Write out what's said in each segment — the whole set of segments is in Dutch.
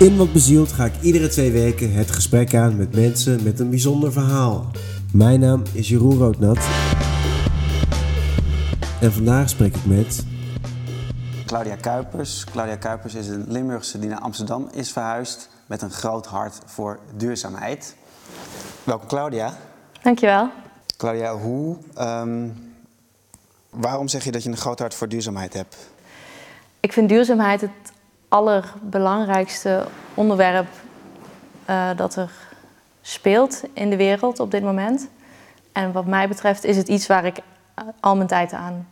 In Wat Bezield ga ik iedere twee weken het gesprek aan met mensen met een bijzonder verhaal. Mijn naam is Jeroen Roodnat. En vandaag spreek ik met... Claudia Kuipers. Claudia Kuipers is een Limburgse die naar Amsterdam is verhuisd met een groot hart voor duurzaamheid. Welkom Claudia. Dankjewel. Claudia, hoe, ehm, waarom zeg je dat je een groot hart voor duurzaamheid hebt? Ik vind duurzaamheid het allerbelangrijkste onderwerp uh, dat er speelt in de wereld op dit moment. En wat mij betreft is het iets waar ik al mijn tijd aan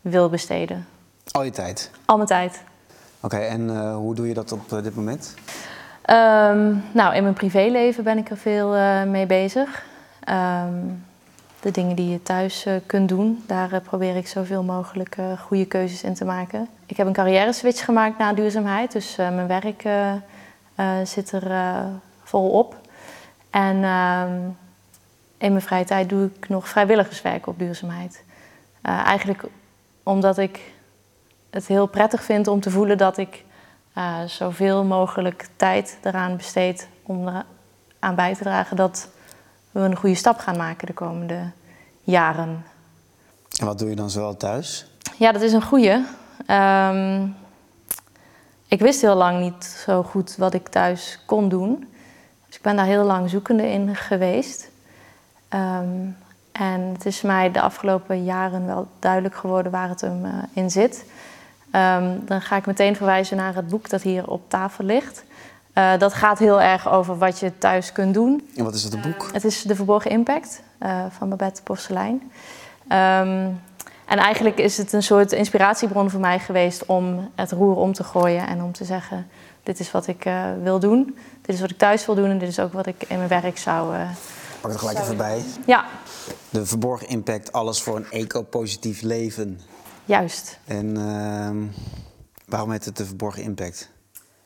wil besteden. Al je tijd? Al mijn tijd. Oké, en uh, hoe doe je dat op uh, dit moment? Um, nou, in mijn privéleven ben ik er veel uh, mee bezig. Um, de dingen die je thuis kunt doen, daar probeer ik zoveel mogelijk goede keuzes in te maken. Ik heb een carrière switch gemaakt naar duurzaamheid, dus mijn werk zit er volop. En um, in mijn vrije tijd doe ik nog vrijwilligerswerk op duurzaamheid. eigenlijk omdat ik het heel prettig vind om te voelen dat ik zoveel mogelijk tijd eraan besteed om eraan bij te dragen dat we een goede stap gaan maken de komende jaren. En wat doe je dan zoal thuis? Ja, dat is een goede. Um, ik wist heel lang niet zo goed wat ik thuis kon doen. Dus ik ben daar heel lang zoekende in geweest. Um, en het is mij de afgelopen jaren wel duidelijk geworden waar het hem uh, in zit. Um, dan ga ik meteen verwijzen naar het boek dat hier op tafel ligt. Uh, dat gaat heel erg over wat je thuis kunt doen. En wat is het boek? Uh, het is De Verborgen Impact uh, van Babette Porcelein. Um, en eigenlijk is het een soort inspiratiebron voor mij geweest om het roer om te gooien en om te zeggen: Dit is wat ik wil doen, dit is wat ik thuis wil doen en dit is ook wat ik in mijn werk zou. Pak er gelijk even bij. Ja. De Verborgen Impact, alles voor een eco-positief leven. Juist. En uh, waarom heet het de verborgen impact?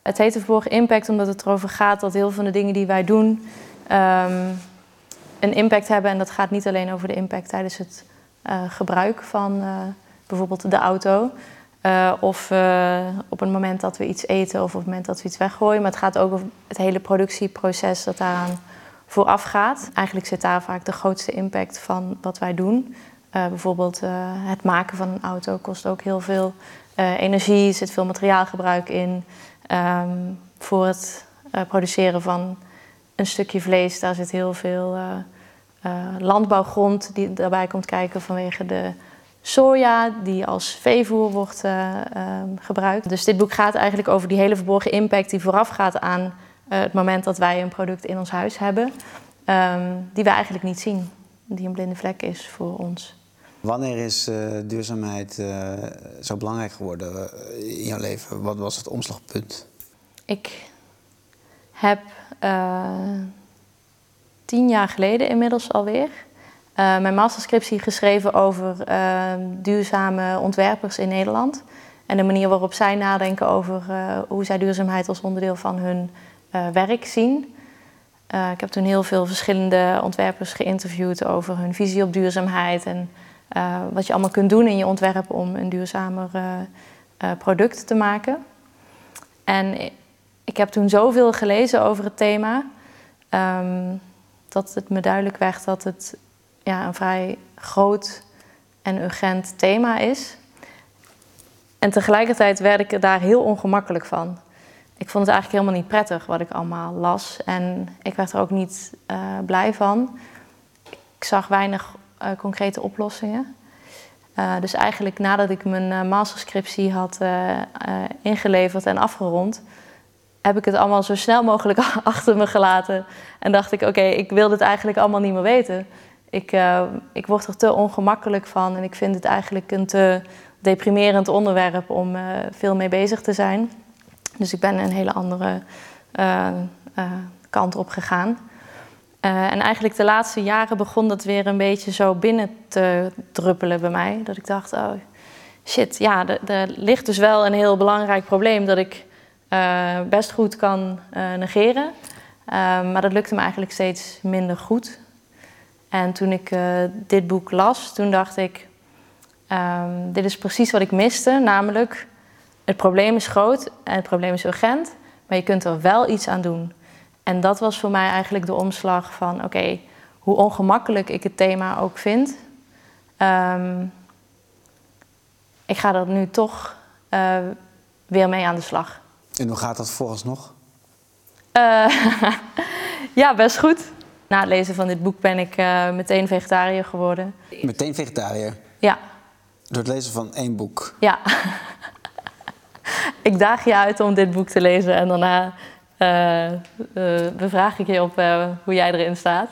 Het heet verborgen impact omdat het erover gaat dat heel veel van de dingen die wij doen um, een impact hebben. En dat gaat niet alleen over de impact tijdens het uh, gebruik van uh, bijvoorbeeld de auto. Uh, of op het moment dat we iets eten of op het moment dat we iets weggooien. Maar het gaat ook over het hele productieproces dat daaraan vooraf gaat. Eigenlijk zit daar vaak de grootste impact van wat wij doen. Bijvoorbeeld het maken van een auto kost ook heel veel energie, er zit veel materiaalgebruik in. Um, voor het produceren van een stukje vlees, daar zit heel veel landbouwgrond die daarbij komt kijken vanwege de soja die als veevoer wordt gebruikt. Dus dit boek gaat eigenlijk over die hele verborgen impact die voorafgaat aan het moment dat wij een product in ons huis hebben, um, die we eigenlijk niet zien, die een blinde vlek is voor ons. Wanneer is uh, duurzaamheid uh, zo belangrijk geworden in jouw leven? Wat was het omslagpunt? Ik heb tien jaar geleden inmiddels alweer mijn masterscriptie geschreven over duurzame ontwerpers in Nederland. En de manier waarop zij nadenken over hoe zij duurzaamheid als onderdeel van hun werk zien. ik heb toen heel veel verschillende ontwerpers geïnterviewd over hun visie op duurzaamheid en uh, wat je allemaal kunt doen in je ontwerp om een duurzamer uh, uh, product te maken. En ik heb toen zoveel gelezen over het thema, um, dat het me duidelijk werd dat het ja, een vrij groot en urgent thema is. En tegelijkertijd werd ik er daar heel ongemakkelijk van. Ik vond het eigenlijk helemaal niet prettig wat ik allemaal las. En ik werd er ook niet blij van. Ik zag weinig concrete oplossingen. Uh, dus eigenlijk nadat ik mijn uh, masterscriptie had ingeleverd en afgerond, heb ik het allemaal zo snel mogelijk achter me gelaten. En dacht ik, oké, ik wil dit eigenlijk allemaal niet meer weten. Ik, ik word er te ongemakkelijk van en ik vind het eigenlijk een te deprimerend onderwerp om veel mee bezig te zijn. Dus ik ben een hele andere kant op gegaan. Uh, en eigenlijk de laatste jaren begon dat weer een beetje zo binnen te druppelen bij mij. Dat ik dacht, oh shit, ja, er ligt dus wel een heel belangrijk probleem dat ik uh, best goed kan uh, negeren. maar dat lukte me eigenlijk steeds minder goed. En toen ik dit boek las, toen dacht ik, um, dit is precies wat ik miste. Namelijk, het probleem is groot en het probleem is urgent. Maar je kunt er wel iets aan doen. En dat was voor mij eigenlijk de omslag van: oké, hoe ongemakkelijk ik het thema ook vind, ehm, ik ga er nu toch uh, weer mee aan de slag. En hoe gaat dat vooralsnog? Uh, ja, best goed. Na het lezen van dit boek ben ik uh, meteen vegetariër geworden. Meteen vegetariër? Ja. Door het lezen van één boek? Ja. ik daag je uit om dit boek te lezen en daarna bevraag ik je op hoe jij erin staat.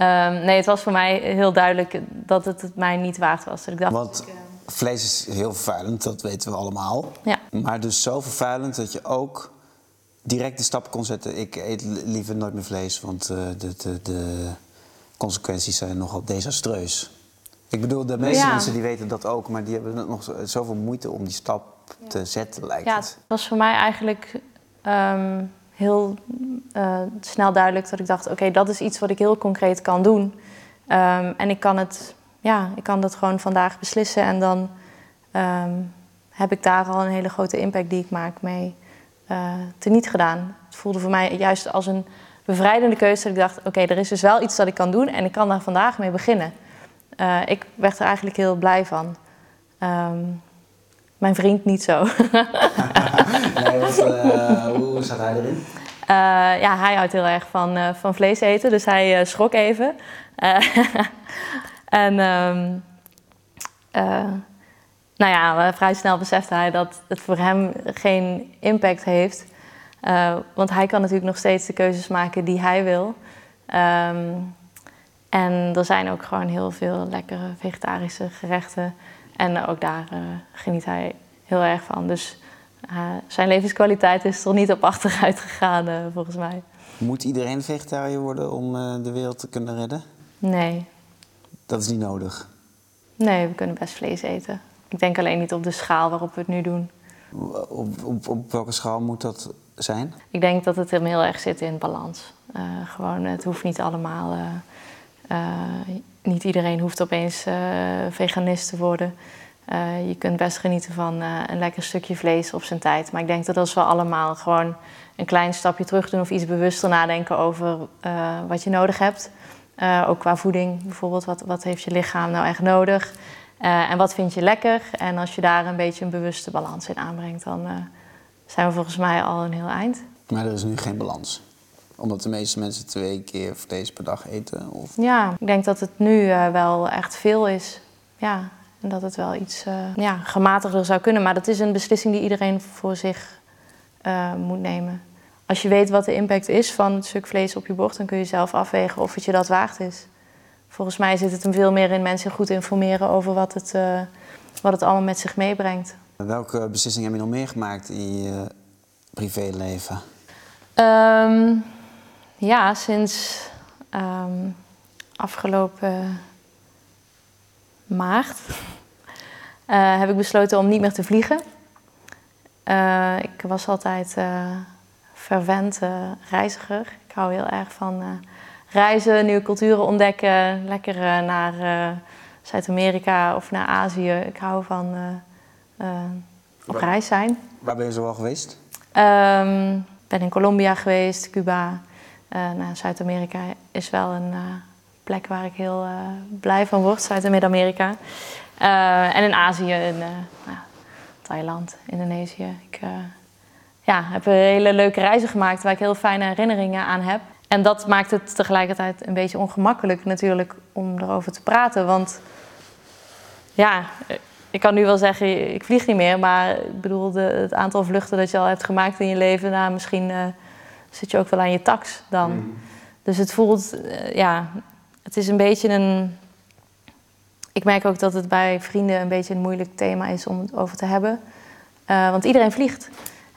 Um, nee, het was voor mij heel duidelijk dat het het mij niet waard was. Dat ik dacht, Want vlees is heel vervuilend, dat weten we allemaal. Ja. Maar dus zo vervuilend dat je ook direct de stap kon zetten... ik eet liever nooit meer vlees, want uh, de, de, de, consequenties zijn nogal desastreus. Ik bedoel, de meeste Ja. mensen die weten dat ook... maar die hebben nog zo- zoveel moeite om die stap te zetten, lijkt Ja, het. het was voor mij eigenlijk ehm, heel eh, snel duidelijk dat ik dacht: oké, dat is iets wat ik heel concreet kan doen. Ehm, en ik kan, het, ja, ik kan dat gewoon vandaag beslissen en dan ehm, heb ik daar al een hele grote impact die ik maak mee eh teniet gedaan. Het voelde voor mij juist als een bevrijdende keuze dat ik dacht: oké, er is dus wel iets dat ik kan doen en ik kan daar vandaag mee beginnen. Eh, ik werd er eigenlijk heel blij van. Mijn vriend niet zo. Eh, hoe staat hij erin? Eh, ja, hij houdt heel erg van, eh, van vlees eten, dus hij schrok even. En ehm, eh, nou ja, vrij snel besefte hij dat het voor hem geen impact heeft. Want hij kan natuurlijk nog steeds de keuzes maken die hij wil. Ehm, en er zijn ook gewoon heel veel lekkere vegetarische gerechten. En ook daar geniet hij heel erg van. Dus zijn levenskwaliteit is er niet op achteruit gegaan, eh, volgens mij. Moet iedereen vegetariër worden om eh, de wereld te kunnen redden? Nee. Dat is niet nodig. nee, we kunnen best vlees eten. Ik denk alleen niet op de schaal waarop we het nu doen. Op, op, op welke schaal moet dat zijn? Ik denk dat het hem heel erg zit in balans. Eh, gewoon, het hoeft niet allemaal. eh, eh, niet iedereen hoeft opeens eh, veganist te worden. Eh, je kunt best genieten van eh, een lekker stukje vlees op zijn tijd. Maar ik denk dat als we allemaal gewoon een klein stapje terug doen of iets bewuster nadenken over eh, wat je nodig hebt. Ook qua voeding bijvoorbeeld. Wat, wat heeft je lichaam nou echt nodig? En wat vind je lekker? En als je daar een beetje een bewuste balans in aanbrengt, dan zijn we volgens mij al een heel eind. Maar er is nu geen balans. Omdat de meeste mensen twee keer vlees per dag eten. Of... Ja, ik denk dat het nu wel echt veel is. Ja, dat het wel iets eh, ja, gematigder zou kunnen. Maar dat is een beslissing die iedereen voor zich eh, moet nemen. Als je weet wat de impact is van het stuk vlees op je bord, dan kun je zelf afwegen of het je dat waard is. Volgens mij zit het hem veel meer in mensen goed informeren over wat het, eh, wat het allemaal met zich meebrengt. Welke beslissingen heb je nog meer gemaakt in je privéleven? Ehm, ja, sinds ehm, afgelopen maart eh, heb ik besloten om niet meer te vliegen. Eh, ik was altijd fervent eh, reiziger. Ik hou heel erg van reizen, nieuwe culturen ontdekken, lekker naar Zuid-Amerika of naar Azië. Ik hou van op reis zijn. Waar ben je zo al geweest? Ehm, Ik ben in Colombia geweest, Cuba. Nou, Zuid-Amerika is wel een plek waar ik heel eh, blij van word, Zuid- en Midden-Amerika. Eh, en in Azië, in eh, nou, Thailand, Indonesië. Ik ja, heb hele leuke reizen gemaakt waar ik heel fijne herinneringen aan heb. En dat maakt het tegelijkertijd een beetje ongemakkelijk natuurlijk om erover te praten. Want ja, ik kan nu wel zeggen, ik vlieg niet meer. Maar ik bedoel, de, het aantal vluchten dat je al hebt gemaakt in je leven... Nou, misschien zit je ook wel aan je tax dan. Dus het voelt, ja, het is een beetje een... Ik merk ook dat het bij vrienden een beetje een moeilijk thema is om het over te hebben. Eh, want iedereen vliegt.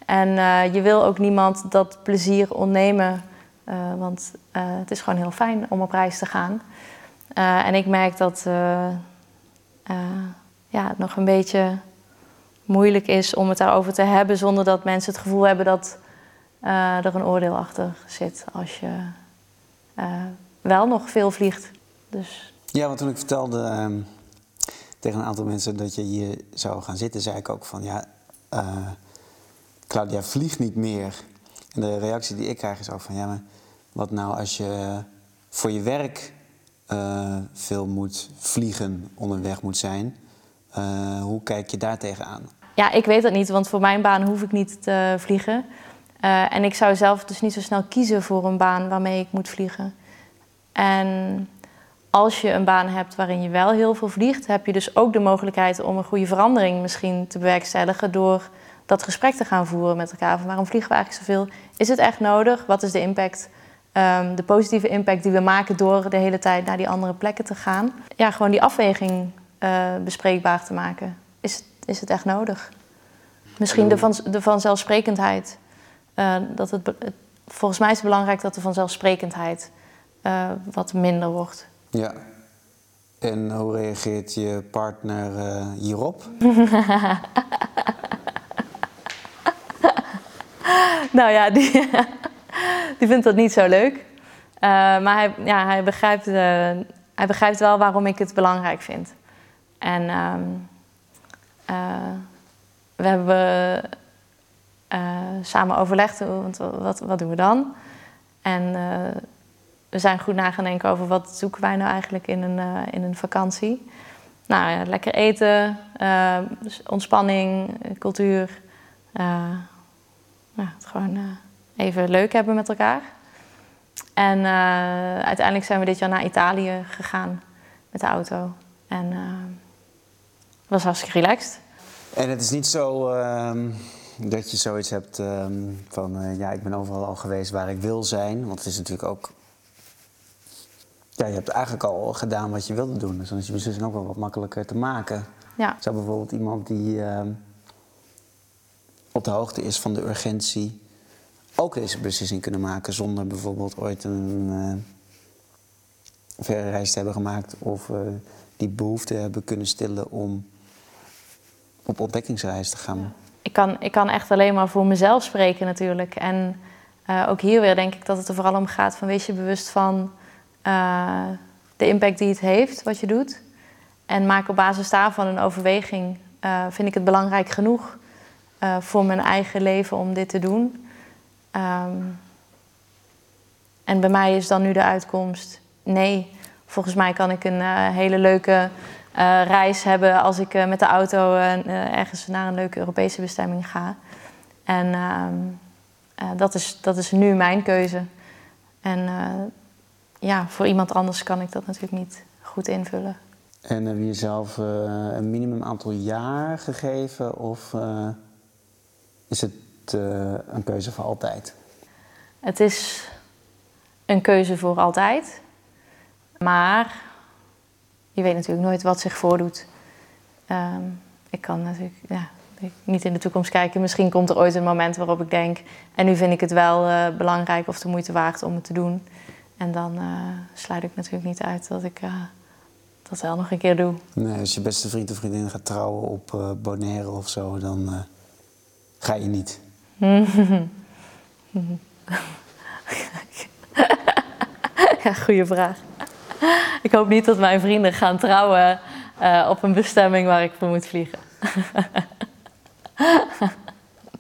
En eh, je wil ook niemand dat plezier ontnemen. eh, want het is gewoon heel fijn om op reis te gaan. En ik merk dat ja, het nog een beetje moeilijk is om het daarover te hebben... zonder dat mensen het gevoel hebben dat er een oordeel achter zit... als je wel nog veel vliegt. Dus Ja, want toen ik vertelde ehm, tegen een aantal mensen dat je hier zou gaan zitten, zei ik ook van ja, eh, Claudia vliegt niet meer En de reactie die ik krijg is ook van, ja, maar wat nou als je voor je werk eh, veel moet vliegen, onderweg moet zijn. Uh, hoe kijk je daar tegenaan? Ja, ik weet dat niet, want voor mijn baan hoef ik niet te vliegen. Uh, en ik zou zelf dus niet zo snel kiezen voor een baan waarmee ik moet vliegen. En als je een baan hebt waarin je wel heel veel vliegt, heb je dus ook de mogelijkheid om een goede verandering misschien te bewerkstelligen door dat gesprek te gaan voeren met elkaar. Van waarom vliegen we eigenlijk zoveel? Is het echt nodig? Wat is de impact? Um, de positieve impact die we maken door de hele tijd naar die andere plekken te gaan. Ja, gewoon die afweging uh, bespreekbaar te maken. Is, is het echt nodig? Misschien de, van, vanzelfsprekendheid. Uh, dat het, volgens mij is het belangrijk dat de vanzelfsprekendheid uh, wat minder wordt. Ja. En hoe reageert je partner hierop? nou ja, die, die vindt dat niet zo leuk. Uh, maar hij, ja, hij, begrijpt, hij begrijpt wel waarom ik het belangrijk vind. En uh, we hebben samen overlegd, want wat, wat doen we dan? En we zijn goed na gaan denken over wat zoeken wij nou eigenlijk in een, in een vakantie. Nou ja, lekker eten, ontspanning, cultuur. nou, het gewoon even leuk hebben met elkaar. En uh, uiteindelijk zijn we dit jaar naar Italië gegaan met de auto. En uh, was hartstikke relaxed. En het is niet zo uh, dat je zoiets hebt ehm, van... Eh, ja, ik ben overal al geweest waar ik wil zijn. Want het is natuurlijk ook... Ja, je hebt eigenlijk al gedaan wat je wilde doen. Dus dan is je beslissing ook wel wat makkelijker te maken. Ja. Zou bijvoorbeeld iemand die ehm, op de hoogte is van de urgentie ook deze beslissing kunnen maken zonder bijvoorbeeld ooit een uh, verre reis te hebben gemaakt of uh, die behoefte hebben kunnen stillen om op ontdekkingsreis te gaan. Ik kan, ik kan echt alleen maar voor mezelf spreken natuurlijk. En uh, ook hier weer denk ik dat het er vooral om gaat van wees je bewust van de impact die het heeft, wat je doet. En maak op basis daarvan een overweging. vind ik het belangrijk genoeg voor mijn eigen leven om dit te doen? Um, en bij mij is dan nu de uitkomst: nee. Volgens mij kan ik een hele leuke reis hebben als ik met de auto ergens naar een leuke Europese bestemming ga. En um, dat, is, dat is nu mijn keuze. En ja, voor iemand anders kan ik dat natuurlijk niet goed invullen. En heb je jezelf een minimum aantal jaar gegeven of is het uh, een keuze voor altijd? Het is een keuze voor altijd. Maar je weet natuurlijk nooit wat zich voordoet. Um, ik kan natuurlijk ja, niet in de toekomst kijken. Misschien komt er ooit een moment waarop ik denk... en nu vind ik het wel belangrijk of de moeite waard om het te doen. En dan uh, sluit ik natuurlijk niet uit dat ik dat wel nog een keer doe. Nee, als je beste vriend of vriendin gaat trouwen op Bonaire of zo... dan ga je niet. ja, goede vraag. Ik hoop niet dat mijn vrienden gaan trouwen op een bestemming waar ik voor moet vliegen.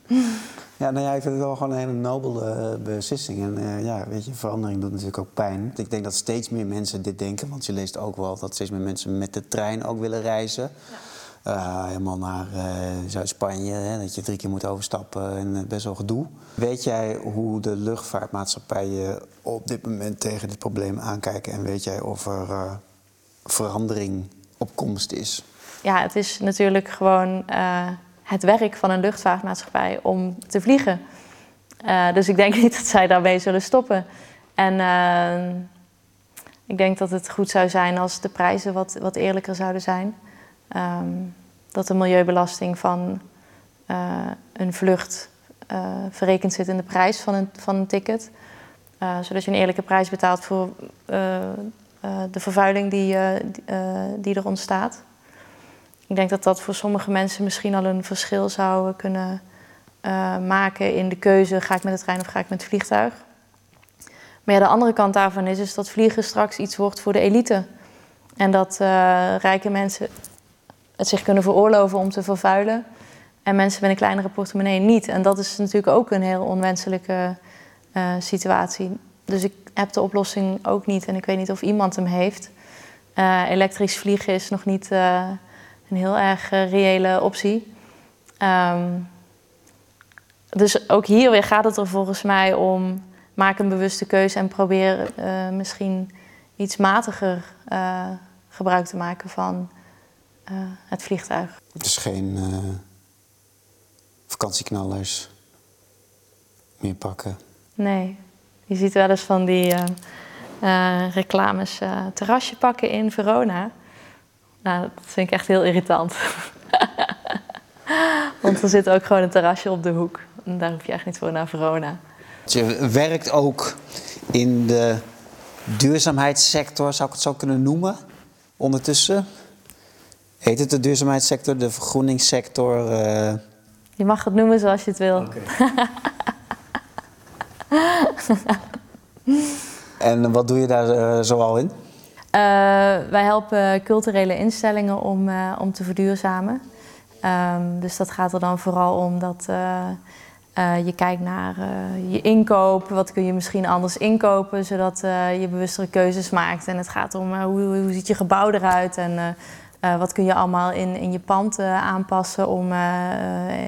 ja, nou ja, ik vind het wel gewoon een hele nobele uh, beslissing. En uh, ja, weet je, verandering doet natuurlijk ook pijn. Ik denk dat steeds meer mensen dit denken, want je leest ook wel dat steeds meer mensen met de trein ook willen reizen. Ja. Uh, helemaal naar Zuid-Spanje, dat je drie keer moet overstappen en best wel gedoe. Weet jij hoe de luchtvaartmaatschappijen op dit moment tegen dit probleem aankijken en weet jij of er verandering op komst is? Ja, het is natuurlijk gewoon het werk van een luchtvaartmaatschappij om te vliegen. dus ik denk niet dat zij daarmee zullen stoppen. En ik denk dat het goed zou zijn als de prijzen wat, wat eerlijker zouden zijn. Um, dat de milieubelasting van uh, een vlucht verrekend zit in de prijs van een, van een ticket. Zodat je een eerlijke prijs betaalt voor de vervuiling die, die er ontstaat. Ik denk dat dat voor sommige mensen misschien al een verschil zou kunnen maken in de keuze: ga ik met de trein of ga ik met het vliegtuig? Maar ja, de andere kant daarvan is, is dat vliegen straks iets wordt voor de elite. En dat rijke mensen het zich kunnen veroorloven om te vervuilen. en mensen met een kleinere portemonnee niet. En dat is natuurlijk ook een heel onwenselijke uh, situatie. Dus ik heb de oplossing ook niet en ik weet niet of iemand hem heeft. Elektrisch vliegen is nog niet een heel erg reële optie. Um, dus ook hier weer gaat het er volgens mij om: maak een bewuste keuze en probeer misschien iets matiger gebruik te maken van het vliegtuig. Dus geen vakantieknallers meer pakken. Nee, je ziet wel eens van die reclames terrasje pakken in Verona. Nou, dat vind ik echt heel irritant. Want er zit ook gewoon een terrasje op de hoek. En daar hoef je echt niet voor naar Verona. Je werkt ook in de duurzaamheidssector, zou ik het zo kunnen noemen, ondertussen. Heet het de duurzaamheidssector, de vergroeningssector? Je mag het noemen zoals je het wil. Okay. en wat doe je daar uh, zoal in? Uh, wij helpen culturele instellingen om, uh, om te verduurzamen. Um, dus dat gaat er dan vooral om dat je kijkt naar je inkoop. Wat kun je misschien anders inkopen, zodat je bewustere keuzes maakt. En het gaat om hoe, hoe ziet je gebouw eruit en wat kun je allemaal in, in je pand aanpassen om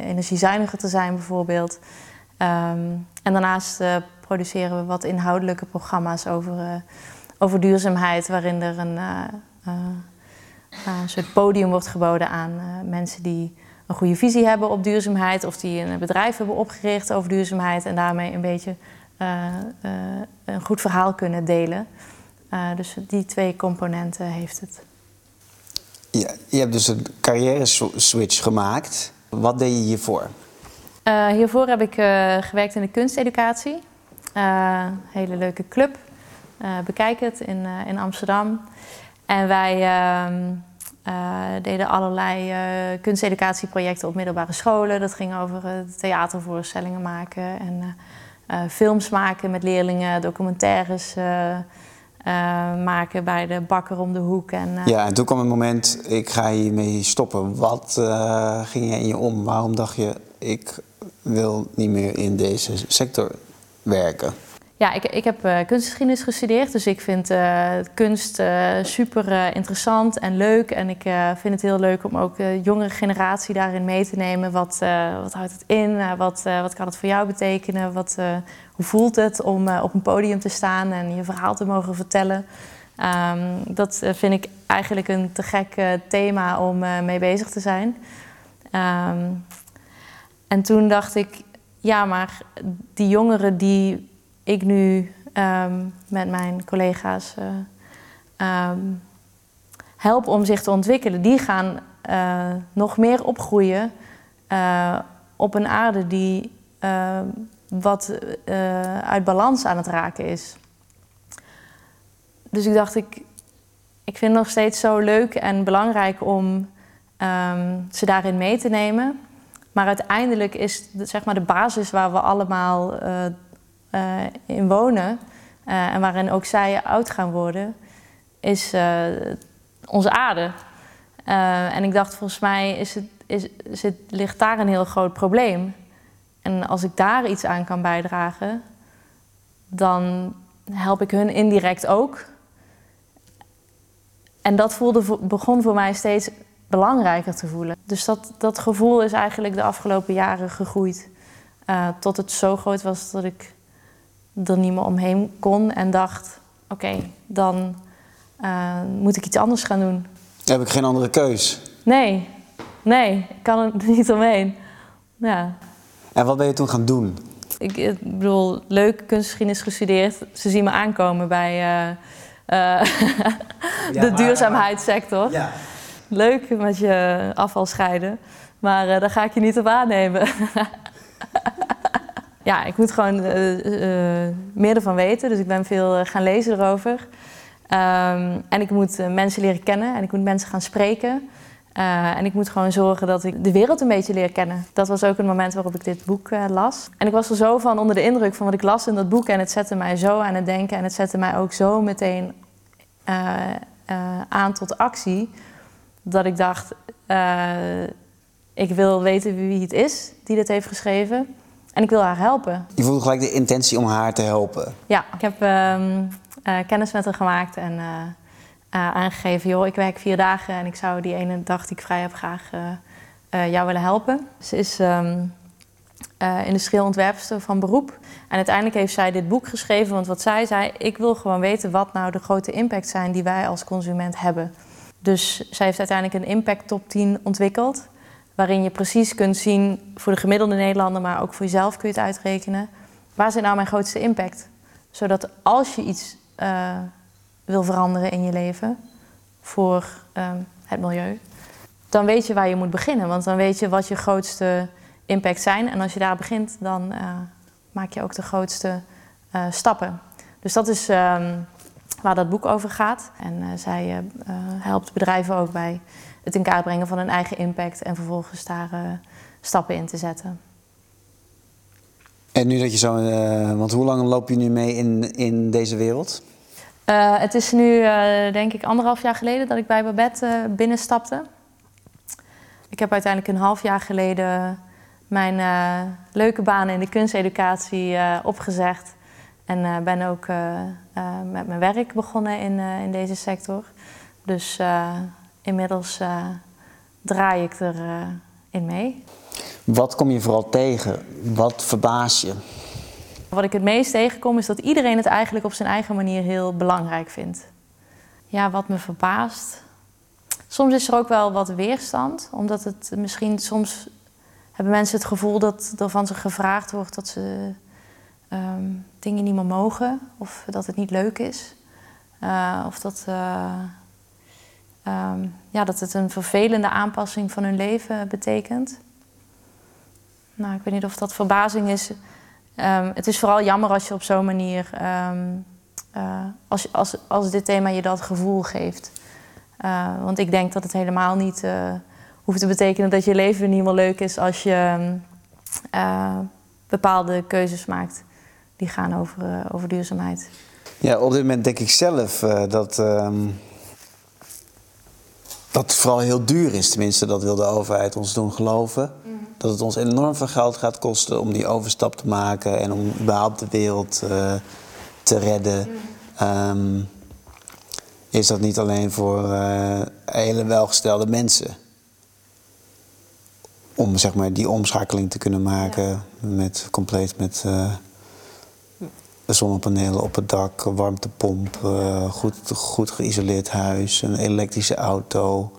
energiezuiniger te zijn bijvoorbeeld. Um, en daarnaast produceren we wat inhoudelijke programma's over, over duurzaamheid, waarin er een, uh, een soort podium wordt geboden aan mensen die een goede visie hebben op duurzaamheid of die een bedrijf hebben opgericht over duurzaamheid en daarmee een beetje een goed verhaal kunnen delen. dus die twee componenten heeft het. Ja, je hebt dus een carrière switch gemaakt. Wat deed je hiervoor? Uh, hiervoor heb ik uh, gewerkt in de kunsteducatie. Uh, hele leuke club. Bekijk het in, in Amsterdam. En wij ehm, deden allerlei kunsteducatieprojecten op middelbare scholen. Dat ging over theatervoorstellingen maken en films maken met leerlingen, documentaires. maken bij de bakker om de hoek. En, ja, en toen kwam het moment, ik ga hiermee stoppen. Wat ging er in je om? Waarom dacht je, ik wil niet meer in deze sector werken? Ja, ik, ik heb uh, kunstgeschiedenis gestudeerd, dus ik vind uh, kunst uh, super interessant en leuk. En ik vind het heel leuk om ook de jongere generatie daarin mee te nemen. Wat, wat houdt het in? wat, wat kan het voor jou betekenen? Wat, hoe voelt het om op een podium te staan en je verhaal te mogen vertellen? Um, dat vind ik eigenlijk een te gek thema om mee bezig te zijn. Um, en toen dacht ik, ja, maar die jongeren die ik nu ehm, met mijn collega's uh, help om zich te ontwikkelen, die gaan uh, nog meer opgroeien uh, op een aarde die ehm, wat uit balans aan het raken is. Dus ik dacht, ik, ik vind het nog steeds zo leuk en belangrijk om ze daarin mee te nemen. Maar uiteindelijk is zeg maar, de basis waar we allemaal in wonen uh, en waarin ook zij oud gaan worden, is onze aarde. en ik dacht, volgens mij is het, is, zit, ligt daar een heel groot probleem. En als ik daar iets aan kan bijdragen, dan help ik hun indirect ook. En dat voelde, begon voor mij steeds belangrijker te voelen. Dus dat, dat gevoel is eigenlijk de afgelopen jaren gegroeid. Tot het zo groot was dat ik er niet meer omheen kon en dacht: oké, dan uh, moet ik iets anders gaan doen. Heb ik geen andere keus? Nee, nee, ik kan er niet omheen. Ja. En wat ben je toen gaan doen? Ik, ik bedoel, leuk kunstgeschiedenis gestudeerd. Ze zien me aankomen bij uh, de duurzaamheidssector. Ja leuk met je afval scheiden. Maar daar ga ik je niet op aannemen. ja, ik moet gewoon uh, uh, meer ervan weten. Dus ik ben veel gaan lezen erover. Um, en ik moet mensen leren kennen en ik moet mensen gaan spreken. en ik moet gewoon zorgen dat ik de wereld een beetje leer kennen. Dat was ook een moment waarop ik dit boek las. En ik was er zo van onder de indruk van wat ik las in dat boek. En het zette mij zo aan het denken. En het zette mij ook zo meteen aan tot actie dat ik dacht, ik wil weten wie het is die dit heeft geschreven. En ik wil haar helpen. Je voelt gelijk de intentie om haar te helpen. Ja, ik heb ehm, eh, kennis met haar gemaakt en uh, aangegeven... joh, ik werk vier dagen en ik zou die ene dag die ik vrij heb graag jou willen helpen. Ze is um, industrieel ontwerpster van beroep. En uiteindelijk heeft zij dit boek geschreven, want wat zij zei... ik wil gewoon weten wat nou de grote impact zijn die wij als consument hebben. Dus zij heeft uiteindelijk een impact top 10 ontwikkeld waarin je precies kunt zien voor de gemiddelde Nederlander, maar ook voor jezelf kun je het uitrekenen. Waar zit nou mijn grootste impact? Zodat als je iets uh, wil veranderen in je leven voor um, het milieu, dan weet je waar je moet beginnen. Want dan weet je wat je grootste impact zijn. En als je daar begint, dan uh, maak je ook de grootste uh, stappen. Dus dat is um, waar dat boek over gaat. En zij helpt bedrijven ook bij het in kaart brengen van hun eigen impact en vervolgens daar uh, stappen in te zetten. En nu dat je zo, uh, want hoe lang loop je nu mee in, in deze wereld? Uh, het is nu denk ik anderhalf jaar geleden dat ik bij Babette binnenstapte. Ik heb uiteindelijk een half jaar geleden mijn leuke banen in de kunsteducatie opgezegd. En ben ook met mijn werk begonnen in, in deze sector. Dus inmiddels uh, draai ik erin uh, in mee. Wat kom je vooral tegen? Wat verbaas je? Wat ik het meest tegenkom is dat iedereen het eigenlijk op zijn eigen manier heel belangrijk vindt. Ja, wat me verbaast. Soms is er ook wel wat weerstand, omdat het misschien soms hebben mensen het gevoel dat er van ze gevraagd wordt dat ze um, dingen niet meer mogen of dat het niet leuk is. Uh, of dat um, ja, dat het een vervelende aanpassing van hun leven betekent. Nou, ik weet niet of dat verbazing is. Um, het is vooral jammer als je op zo'n manier, um, uh, als, als, als dit thema je dat gevoel geeft. Uh, want ik denk dat het helemaal niet uh, hoeft te betekenen dat je leven niet meer leuk is als je bepaalde keuzes maakt die gaan over, over duurzaamheid. Ja, op dit moment denk ik zelf dat dat het vooral heel duur is. Tenminste, dat wil de overheid ons doen geloven. Mm. Dat het ons enorm veel geld gaat kosten om die overstap te maken en om überhaupt de wereld uh, te redden. Mm. Um, is dat niet alleen voor uh, hele welgestelde mensen. Om zeg maar die omschakeling te kunnen maken ja. met compleet met uh, zonnepanelen op het dak, warmtepomp, uh, goed, goed geïsoleerd huis, een elektrische auto.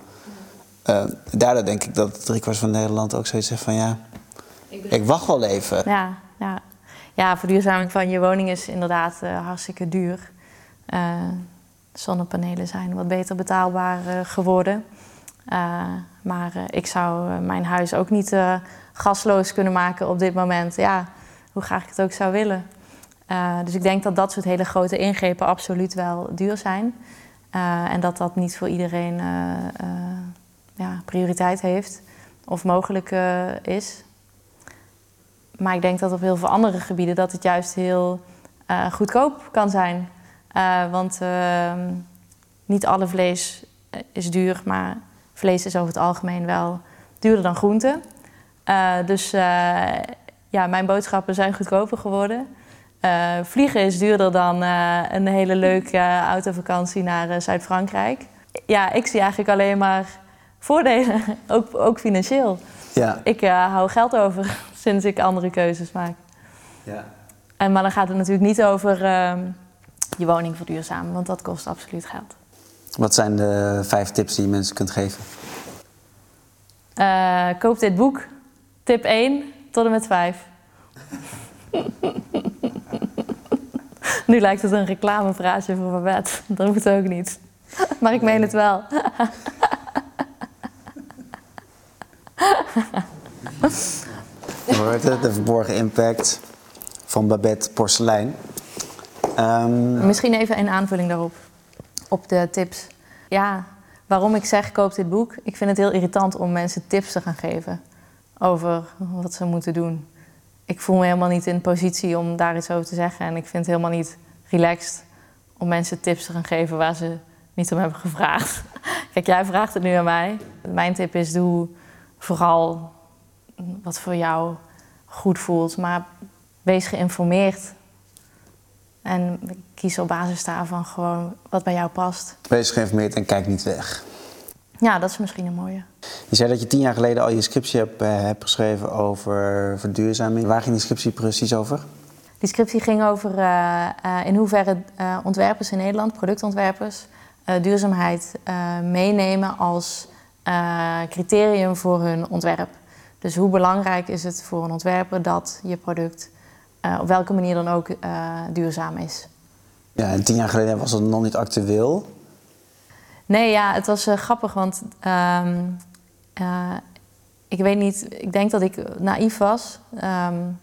Uh, daardoor denk ik dat driekwart van Nederland ook zoiets zegt van ja, ik, ik wacht wel even. Ja, ja. ja, verduurzaming van je woning is inderdaad uh, hartstikke duur. zonnepanelen zijn wat beter betaalbaar geworden. maar ik zou mijn huis ook niet gasloos kunnen maken op dit moment. Ja, hoe graag ik het ook zou willen. Uh, dus ik denk dat dat soort hele grote ingrepen absoluut wel duur zijn. Uh, en dat dat niet voor iedereen uh, ja, prioriteit heeft of mogelijk is. Maar ik denk dat op heel veel andere gebieden dat het juist heel goedkoop kan zijn. want ehm, niet alle vlees is duur, maar vlees is over het algemeen wel duurder dan groente. dus ja, mijn boodschappen zijn goedkoper geworden. Uh, vliegen is duurder dan uh, een hele leuke uh, autovakantie naar Zuid-Frankrijk. Ja, ik zie eigenlijk alleen maar voordelen, ook, ook financieel. Ja. Ik hou geld over sinds ik andere keuzes maak. Ja. En, maar dan gaat het natuurlijk niet over ehm, je woning verduurzamen, want dat kost absoluut geld. Wat zijn de vijf tips die je mensen kunt geven? koop dit boek. Tip 1 tot en met 5. nu lijkt het een reclamefrase voor mijn bed. Dat moet ook niet. Maar ik meen het wel. Hoort het, de verborgen impact van Babette Porselein. Um... Misschien even een aanvulling daarop, op de tips. Ja, waarom ik zeg koop dit boek. Ik vind het heel irritant om mensen tips te gaan geven over wat ze moeten doen ik voel me helemaal niet in positie om daar iets over te zeggen. En ik vind het helemaal niet relaxed om mensen tips te gaan geven waar ze niet om hebben gevraagd. Kijk, jij vraagt het nu aan mij. Mijn tip is: doe vooral wat voor jou goed voelt, maar wees geïnformeerd. En kies op basis daarvan gewoon wat bij jou past. Wees geïnformeerd en kijk niet weg. Ja, dat is misschien een mooie. Je zei dat je tien jaar geleden al je scriptie hebt, eh, hebt geschreven over verduurzaming. Waar ging die scriptie precies over? Die scriptie ging over uh, uh, in hoeverre uh, ontwerpers in Nederland, productontwerpers, duurzaamheid meenemen als criterium voor hun ontwerp. Dus hoe belangrijk is het voor een ontwerper dat je product op welke manier dan ook duurzaam is. Ja, en tien jaar geleden was het nog niet actueel. Nee, ja, het was grappig, want ehm, ik weet niet, ik denk dat ik naïef was. Um,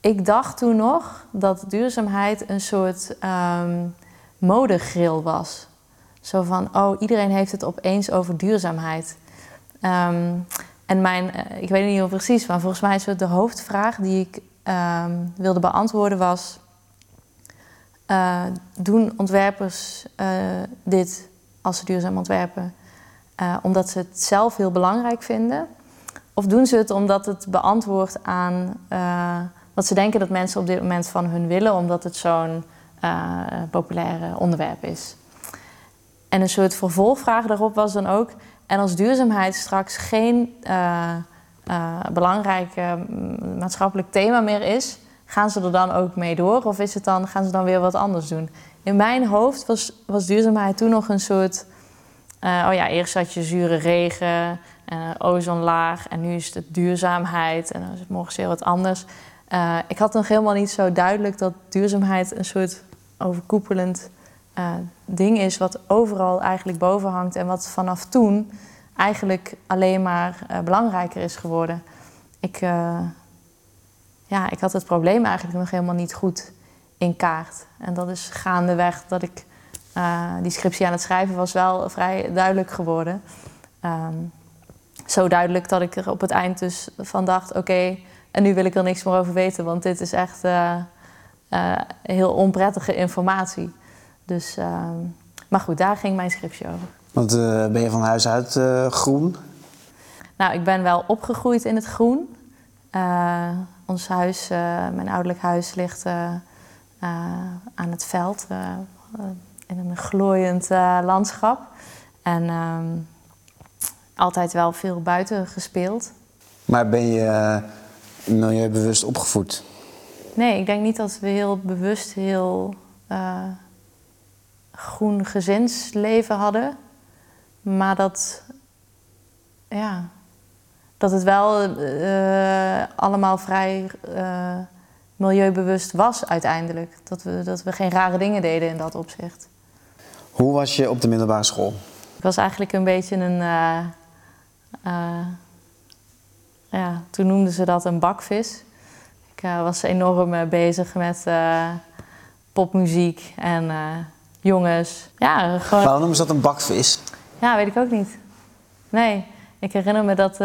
ik dacht toen nog dat duurzaamheid een soort um, modegril was. Zo van, oh, iedereen heeft het opeens over duurzaamheid. Um, en mijn, uh, ik weet niet meer precies, maar volgens mij is het de hoofdvraag die ik um, wilde beantwoorden was... Uh, doen ontwerpers uh, dit als ze duurzaam ontwerpen omdat ze het zelf heel belangrijk vinden? Of doen ze het omdat het beantwoordt aan dat ze denken dat mensen op dit moment van hun willen, omdat het zo'n uh, populair onderwerp is. En een soort vervolgvraag daarop was dan ook: en als duurzaamheid straks geen uh, uh, belangrijk maatschappelijk thema meer is, gaan ze er dan ook mee door? Of is het dan, gaan ze dan weer wat anders doen? In mijn hoofd was, was duurzaamheid toen nog een soort. oh ja, eerst had je zure regen, ozonlaag en nu is het duurzaamheid en dan is het morgen weer wat anders. Uh, ik had nog helemaal niet zo duidelijk dat duurzaamheid een soort overkoepelend uh, ding is, wat overal eigenlijk boven hangt en wat vanaf toen eigenlijk alleen maar uh, belangrijker is geworden. Ik, ja, ik had het probleem eigenlijk nog helemaal niet goed in kaart. En dat is gaandeweg dat ik die scriptie aan het schrijven was wel vrij duidelijk geworden. Um, zo duidelijk dat ik er op het eind dus van dacht: oké. En nu wil ik er niks meer over weten, want dit is echt uh, uh, heel onprettige informatie. Dus, uh, maar goed, daar ging mijn scriptie over. Want ben je van huis uit groen? Nou, ik ben wel opgegroeid in het groen. ons huis, mijn ouderlijk huis, ligt aan het veld in een glooiend landschap. En ehm, altijd wel veel buiten gespeeld. Maar ben je milieubewust opgevoed? Nee, ik denk niet dat we heel bewust heel uh, groen gezinsleven hadden. Maar dat, ja, dat het wel uh, allemaal vrij uh, milieubewust was uiteindelijk. Dat we, dat we geen rare dingen deden in dat opzicht. Hoe was je op de middelbare school? Ik was eigenlijk een beetje een ja, toen noemden ze dat een bakvis. Ik uh, was enorm uh, bezig met uh, popmuziek en jongens. Ja, gewoon... Waarom noemen ze dat een bakvis? Ja, weet ik ook niet. Nee, ik herinner me dat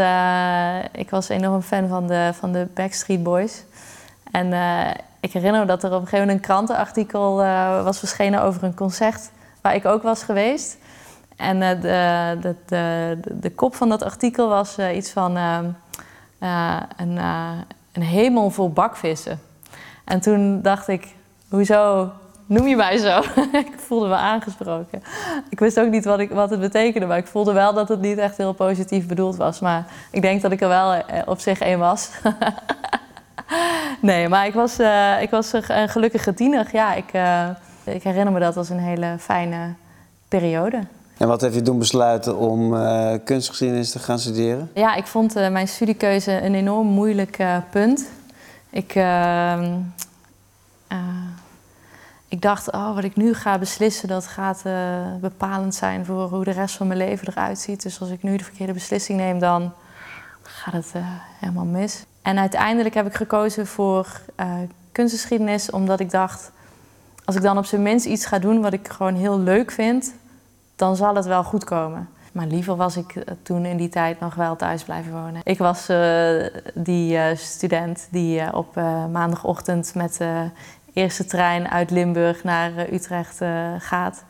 ik was enorm fan van de, van de Backstreet Boys. En ik herinner me dat er op een gegeven moment een krantenartikel was verschenen over een concert waar ik ook was geweest. En de, de, de, de, kop van dat artikel was iets van uh, een, uh, een hemel vol bakvissen. En toen dacht ik, hoezo noem je mij zo? ik voelde me aangesproken. Ik wist ook niet wat, ik, wat het betekende, maar ik voelde wel dat het niet echt heel positief bedoeld was. Maar ik denk dat ik er wel eh, op zich één was. nee, maar ik was, ik was een gelukkige tiener. Ja, ik, ik herinner me dat als een hele fijne periode. En wat heb je doen besluiten om uh, kunstgeschiedenis te gaan studeren? Ja, ik vond uh, mijn studiekeuze een enorm moeilijk uh, punt. Ik, ehm, ik dacht, oh, wat ik nu ga beslissen, dat gaat bepalend zijn voor hoe de rest van mijn leven eruit ziet. Dus als ik nu de verkeerde beslissing neem, dan gaat het helemaal mis. En uiteindelijk heb ik gekozen voor kunstgeschiedenis, omdat ik dacht, als ik dan op zijn minst iets ga doen wat ik gewoon heel leuk vind, dan zal het wel goed komen. Maar liever was ik eh, toen in die tijd nog wel thuis blijven wonen. Ik was uh, die uh, student die op maandagochtend met de eerste trein uit Limburg naar Utrecht gaat.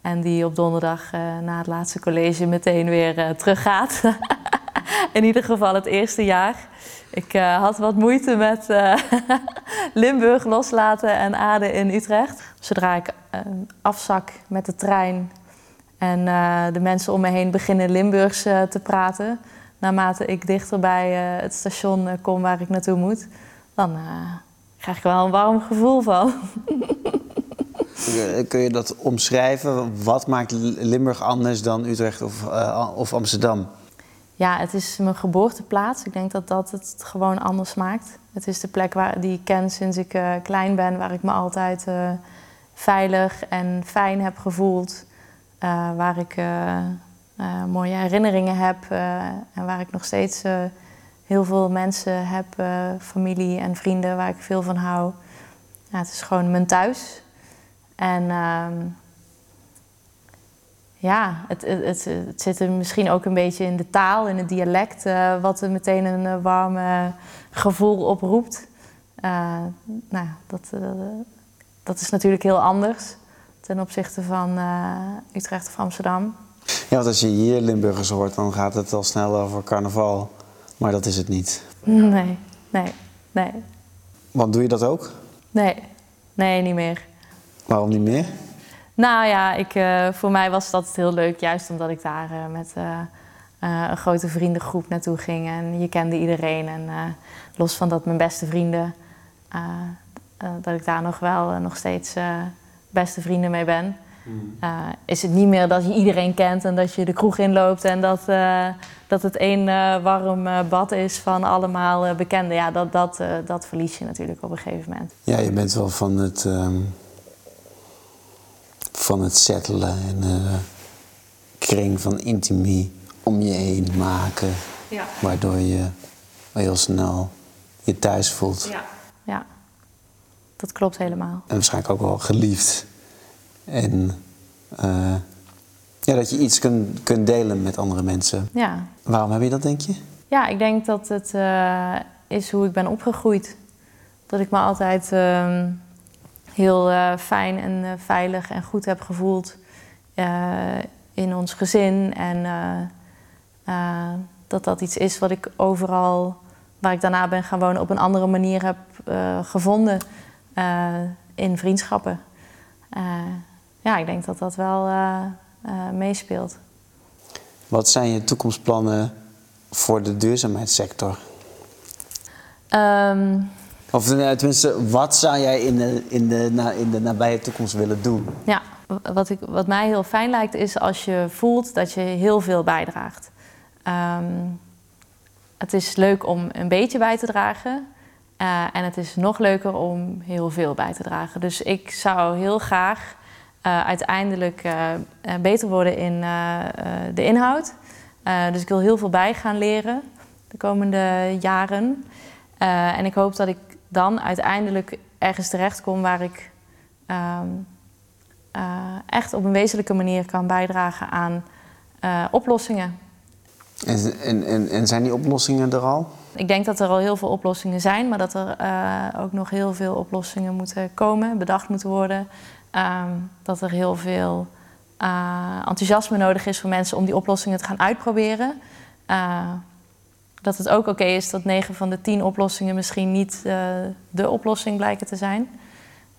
En die op donderdag na het laatste college meteen weer teruggaat. in ieder geval het eerste jaar. Ik had wat moeite met Limburg loslaten en aarde in Utrecht. Zodra ik afzak met de trein en de mensen om me heen beginnen Limburgs te praten, naarmate ik dichter bij het station kom waar ik naartoe moet, dan krijg ik wel een warm gevoel van. Kun je dat omschrijven? Wat maakt Limburg anders dan Utrecht of, of Amsterdam? ja, het is mijn geboorteplaats. Ik denk dat dat het gewoon anders maakt. Het is de plek waar, die ik ken sinds ik uh, klein ben, waar ik me altijd uh, veilig en fijn heb gevoeld. Uh, waar ik mooie herinneringen heb en waar ik nog steeds heel veel mensen heb, familie en vrienden waar ik veel van hou. Ja, het is gewoon mijn thuis. En ehm, ja, het, het, het, zit er misschien ook een beetje in de taal, in het dialect, wat er meteen een uh, warm gevoel oproept. Nou, dat, dat is natuurlijk heel anders ten opzichte van Utrecht of Amsterdam. Ja, want als je hier Limburgers hoort, dan gaat het al snel over carnaval. Maar dat is het niet. Nee, nee, nee. Want doe je dat ook? Nee, nee, niet meer. Waarom niet meer? Nou ja, ik, uh, voor mij was dat heel leuk, juist omdat ik daar uh, met uh, een grote vriendengroep naartoe ging. En je kende iedereen. En los van dat mijn beste vrienden, dat ik daar nog wel nog steeds beste vrienden mee ben. Mm. is het niet meer dat je iedereen kent en dat je de kroeg inloopt en dat, dat het één warm bad is van allemaal bekenden. Ja, dat, dat, dat verlies je natuurlijk op een gegeven moment. Ja, je bent wel van het. Um van het settelen en uh, kring van intimie om je heen maken. Ja. Waardoor je heel snel je thuis voelt. Ja, ja. Dat klopt helemaal. En waarschijnlijk ook wel geliefd. En uh, ja, dat je iets kunt, kunt delen met andere mensen. Ja. Waarom heb je dat, denk je? Ja, ik denk dat het uh, is hoe ik ben opgegroeid. Dat ik me altijd uh, heel uh, fijn en veilig en goed heb gevoeld in ons gezin. En dat dat iets is wat ik overal, waar ik daarna ben gaan wonen, op een andere manier heb gevonden in vriendschappen. ja, ik denk dat dat wel meespeelt. Wat zijn je toekomstplannen voor de duurzaamheidssector? Um, of eh, tenminste, wat zou jij in de, in de, in de nabije toekomst willen doen? Ja, wat, ik, wat mij heel fijn lijkt is als je voelt dat je heel veel bijdraagt. Um, het is leuk om een beetje bij te dragen. Uh, en het is nog leuker om heel veel bij te dragen. Dus ik zou heel graag uh, uiteindelijk uh, beter worden in de inhoud. dus ik wil heel veel bij gaan leren de komende jaren. en ik hoop dat ik dan uiteindelijk ergens terechtkom waar ik uh, echt op een wezenlijke manier kan bijdragen aan oplossingen. En, en, en, zijn die oplossingen er al? Ik denk dat er al heel veel oplossingen zijn, maar dat er uh, ook nog heel veel oplossingen moeten komen, bedacht moeten worden. Um, dat er heel veel enthousiasme nodig is voor mensen om die oplossingen te gaan uitproberen dat het ook oké is dat 9 van de 10 oplossingen misschien niet de oplossing blijken te zijn.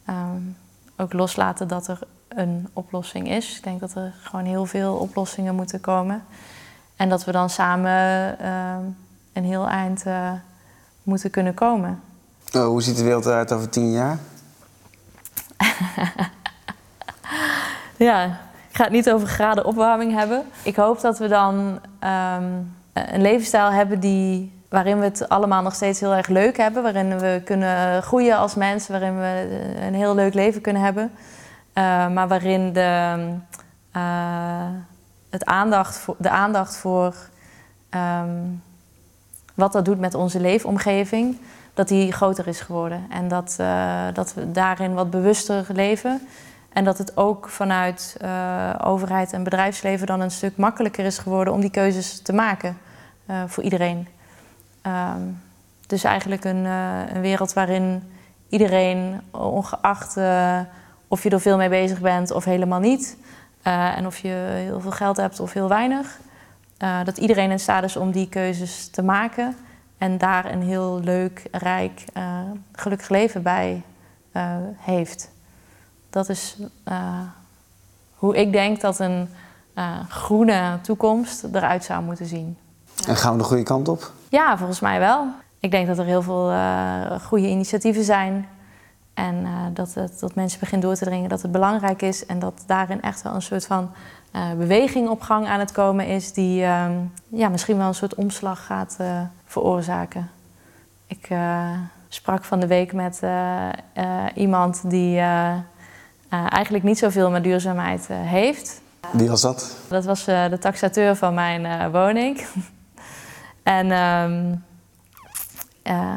Um, ook loslaten dat er een oplossing is. Ik denk dat er gewoon heel veel oplossingen moeten komen. En dat we dan samen uh, een heel eind uh, moeten kunnen komen. Oh, hoe ziet de wereld eruit over tien jaar? ja, ik ga het niet over graden opwarming hebben. Ik hoop dat we dan um, eh, een levensstijl hebben die, waarin we het allemaal nog steeds heel erg leuk hebben. Waarin we kunnen groeien als mensen, waarin we een heel leuk leven kunnen hebben. Uh, maar waarin de, uh, het aandacht voor, de aandacht voor um, wat dat doet met onze leefomgeving, dat die groter is geworden. En dat, uh, dat we daarin wat bewuster leven. En dat het ook vanuit uh, overheid en bedrijfsleven dan een stuk makkelijker is geworden om die keuzes te maken uh, voor iedereen. Um, dus eigenlijk een, een, wereld waarin iedereen, ongeacht of je er veel mee bezig bent of helemaal niet, en of je heel veel geld hebt of heel weinig, dat iedereen in staat is om die keuzes te maken en daar een heel leuk, rijk, gelukkig leven bij heeft. Dat is hoe ik denk dat een groene toekomst eruit zou moeten zien. En gaan we de goede kant op? Ja, volgens mij wel. Ik denk dat er heel veel goede initiatieven zijn en uh, dat, het, dat mensen beginnen door te dringen dat het belangrijk is en dat daarin echt wel een soort van uh, beweging op gang aan het komen is, die uh, ja, misschien wel een soort omslag gaat uh, veroorzaken. Ik sprak van de week met iemand die eigenlijk niet zoveel met duurzaamheid heeft. Wie was dat? Dat was de taxateur van mijn woning. en ehm,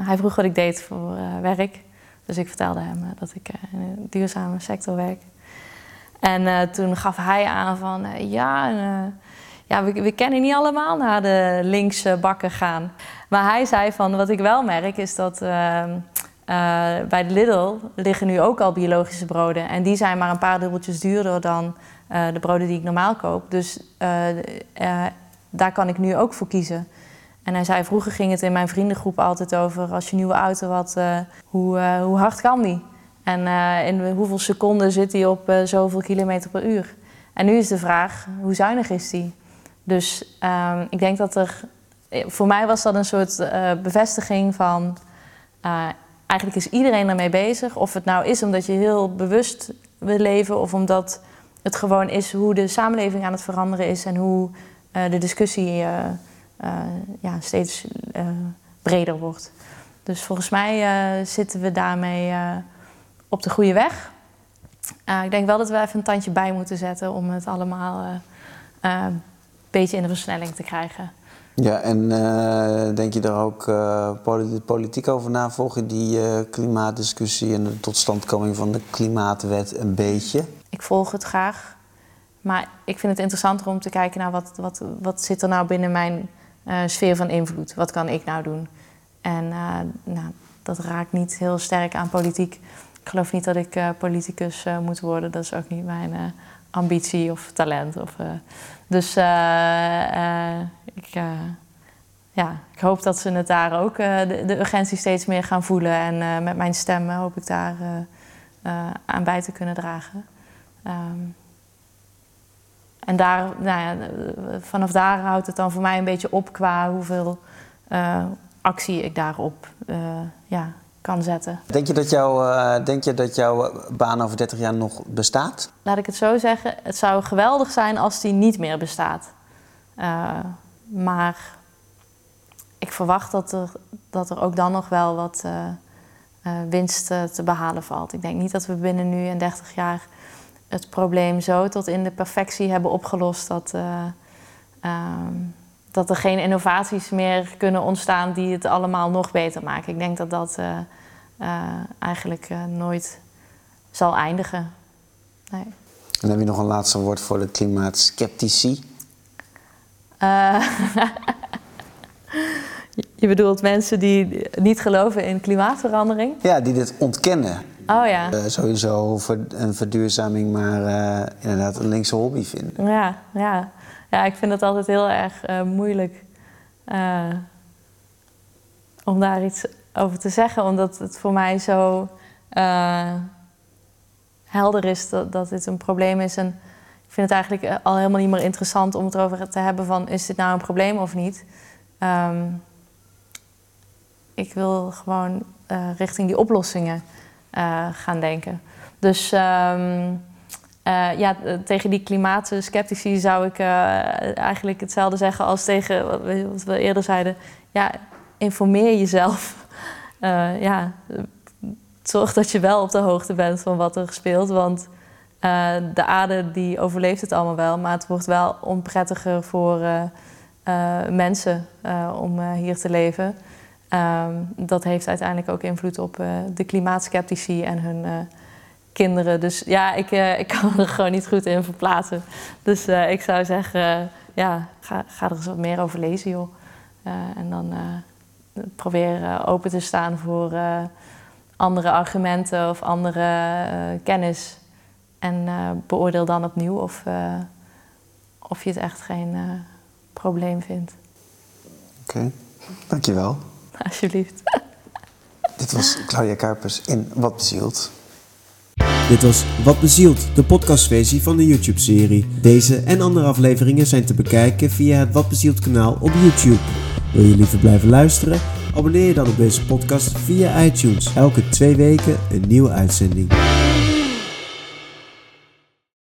hij vroeg wat ik deed voor werk. Dus ik vertelde hem eh, dat ik eh, in een duurzame sector werk. En uh, toen gaf hij aan van ja, ja we, we, kennen niet allemaal naar de linkse bakken gaan. Maar hij zei van wat ik wel merk is dat ehm, bij de Lidl liggen nu ook al biologische broden. En die zijn maar een paar dubbeltjes duurder dan de broden die ik normaal koop. Dus daar kan ik nu ook voor kiezen. En hij zei, vroeger ging het in mijn vriendengroep altijd over... als je een nieuwe auto had, uh, hoe, uh, hoe hard kan die? En uh, in hoeveel seconden zit die op zoveel kilometer per uur? En nu is de vraag, hoe zuinig is die? Dus ehm, ik denk dat er... Voor mij was dat een soort bevestiging van... eigenlijk is iedereen ermee bezig. Of het nou is omdat je heel bewust wil leven... of omdat het gewoon is hoe de samenleving aan het veranderen is... en hoe de discussie ja, steeds uh, breder wordt. Dus volgens mij uh, zitten we daarmee op de goede weg. ik denk wel dat we even een tandje bij moeten zetten om het allemaal een beetje in de versnelling te krijgen. Ja, en denk je daar ook politiek over na? Volg je die klimaatdiscussie en de totstandkoming van de klimaatwet een beetje? Ik volg het graag. Maar ik vind het interessanter om te kijken naar wat, wat, wat zit er nou binnen mijn uh, sfeer van invloed. Wat kan ik nou doen? En uh, nou, dat raakt niet heel sterk aan politiek. Ik geloof niet dat ik uh, politicus moet worden. Dat is ook niet mijn ambitie of talent. Of, dus ik, ja, ik hoop dat ze het daar ook, de, de, urgentie steeds meer gaan voelen. En met mijn stem hoop ik daar aan bij te kunnen dragen. Um, en daar, nou ja, vanaf daar houdt het dan voor mij een beetje op qua hoeveel uh, actie ik daarop uh, ja, kan zetten. Denk je, dat jouw, uh, denk je dat jouw baan over 30 jaar nog bestaat? Laat ik het zo zeggen. Het zou geweldig zijn als die niet meer bestaat. maar ik verwacht dat er, dat er ook dan nog wel wat winst te behalen valt. Ik denk niet dat we binnen nu en 30 jaar het probleem zo tot in de perfectie hebben opgelost dat, uh, uh, dat er geen innovaties meer kunnen ontstaan die het allemaal nog beter maken. Ik denk dat dat uh, eigenlijk nooit zal eindigen. Nee. En heb je nog een laatste woord voor de klimaatskeptici? je bedoelt mensen die niet geloven in klimaatverandering? Ja, die dit ontkennen. Oh ja. Uh, sowieso een verduurzaming, maar uh, inderdaad een linkse hobby vinden. Ja, ja. ja ik vind het altijd heel erg uh, moeilijk om daar iets over te zeggen, omdat het voor mij zo helder is dat, dat dit een probleem is. En ik vind het eigenlijk al helemaal niet meer interessant om het erover te hebben van is dit nou een probleem of niet. Um, ik wil gewoon richting die oplossingen uh, gaan denken. Dus um, uh, ja, tegen die klimaatskeptici zou ik eigenlijk hetzelfde zeggen als tegen wat we eerder zeiden. Ja, informeer jezelf. ja, zorg dat je wel op de hoogte bent van wat er speelt. Want de aarde die overleeft het allemaal wel, maar het wordt wel onprettiger voor mensen om hier te leven. Um, dat heeft uiteindelijk ook invloed op uh, de klimaatskeptici en hun uh, kinderen. Dus ja, ik, uh, ik kan er gewoon niet goed in verplaatsen. Dus ik zou zeggen, ja, ga, ga, er eens wat meer over lezen, joh. en dan probeer open te staan voor andere argumenten of andere kennis. En beoordeel dan opnieuw of, of je het echt geen probleem vind. Oké, dankjewel. Alsjeblieft. Dit was Claudia Karpers in Wat Bezield. Dit was Wat Bezielt, de podcastversie van de YouTube-serie. Deze en andere afleveringen zijn te bekijken via het Wat Bezielt kanaal op YouTube. Wil je liever blijven luisteren? Abonneer je dan op deze podcast via iTunes. Elke twee weken een nieuwe uitzending.